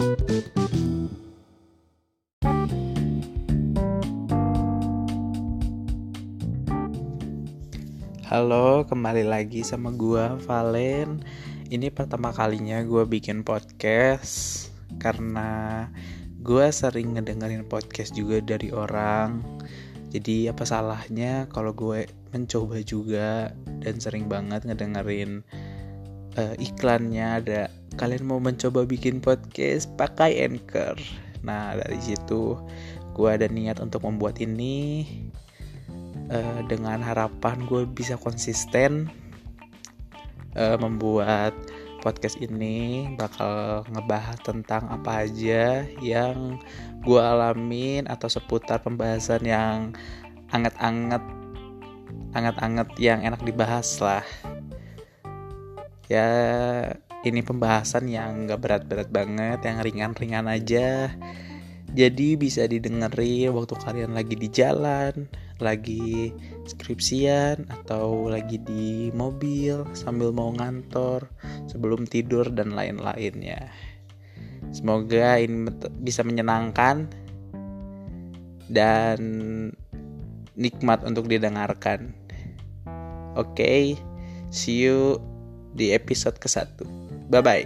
Halo, kembali lagi sama gua Valen. Ini pertama kalinya gua bikin podcast karena gua sering ngedengerin podcast juga dari orang. Jadi apa salahnya kalau gue mencoba juga dan sering banget ngedengerin uh, iklannya ada kalian mau mencoba bikin podcast pakai Anchor. Nah, dari situ gua ada niat untuk membuat ini uh, dengan harapan gue bisa konsisten uh, membuat podcast ini bakal ngebahas tentang apa aja yang gue alamin atau seputar pembahasan yang anget-anget anget-anget yang enak dibahas lah ya ini pembahasan yang gak berat-berat banget yang ringan-ringan aja jadi bisa didengerin waktu kalian lagi di jalan, lagi skripsian atau lagi di mobil sambil mau ngantor, sebelum tidur dan lain-lainnya. Semoga ini bisa menyenangkan dan nikmat untuk didengarkan. Oke, okay, see you di episode ke-1. Bye bye.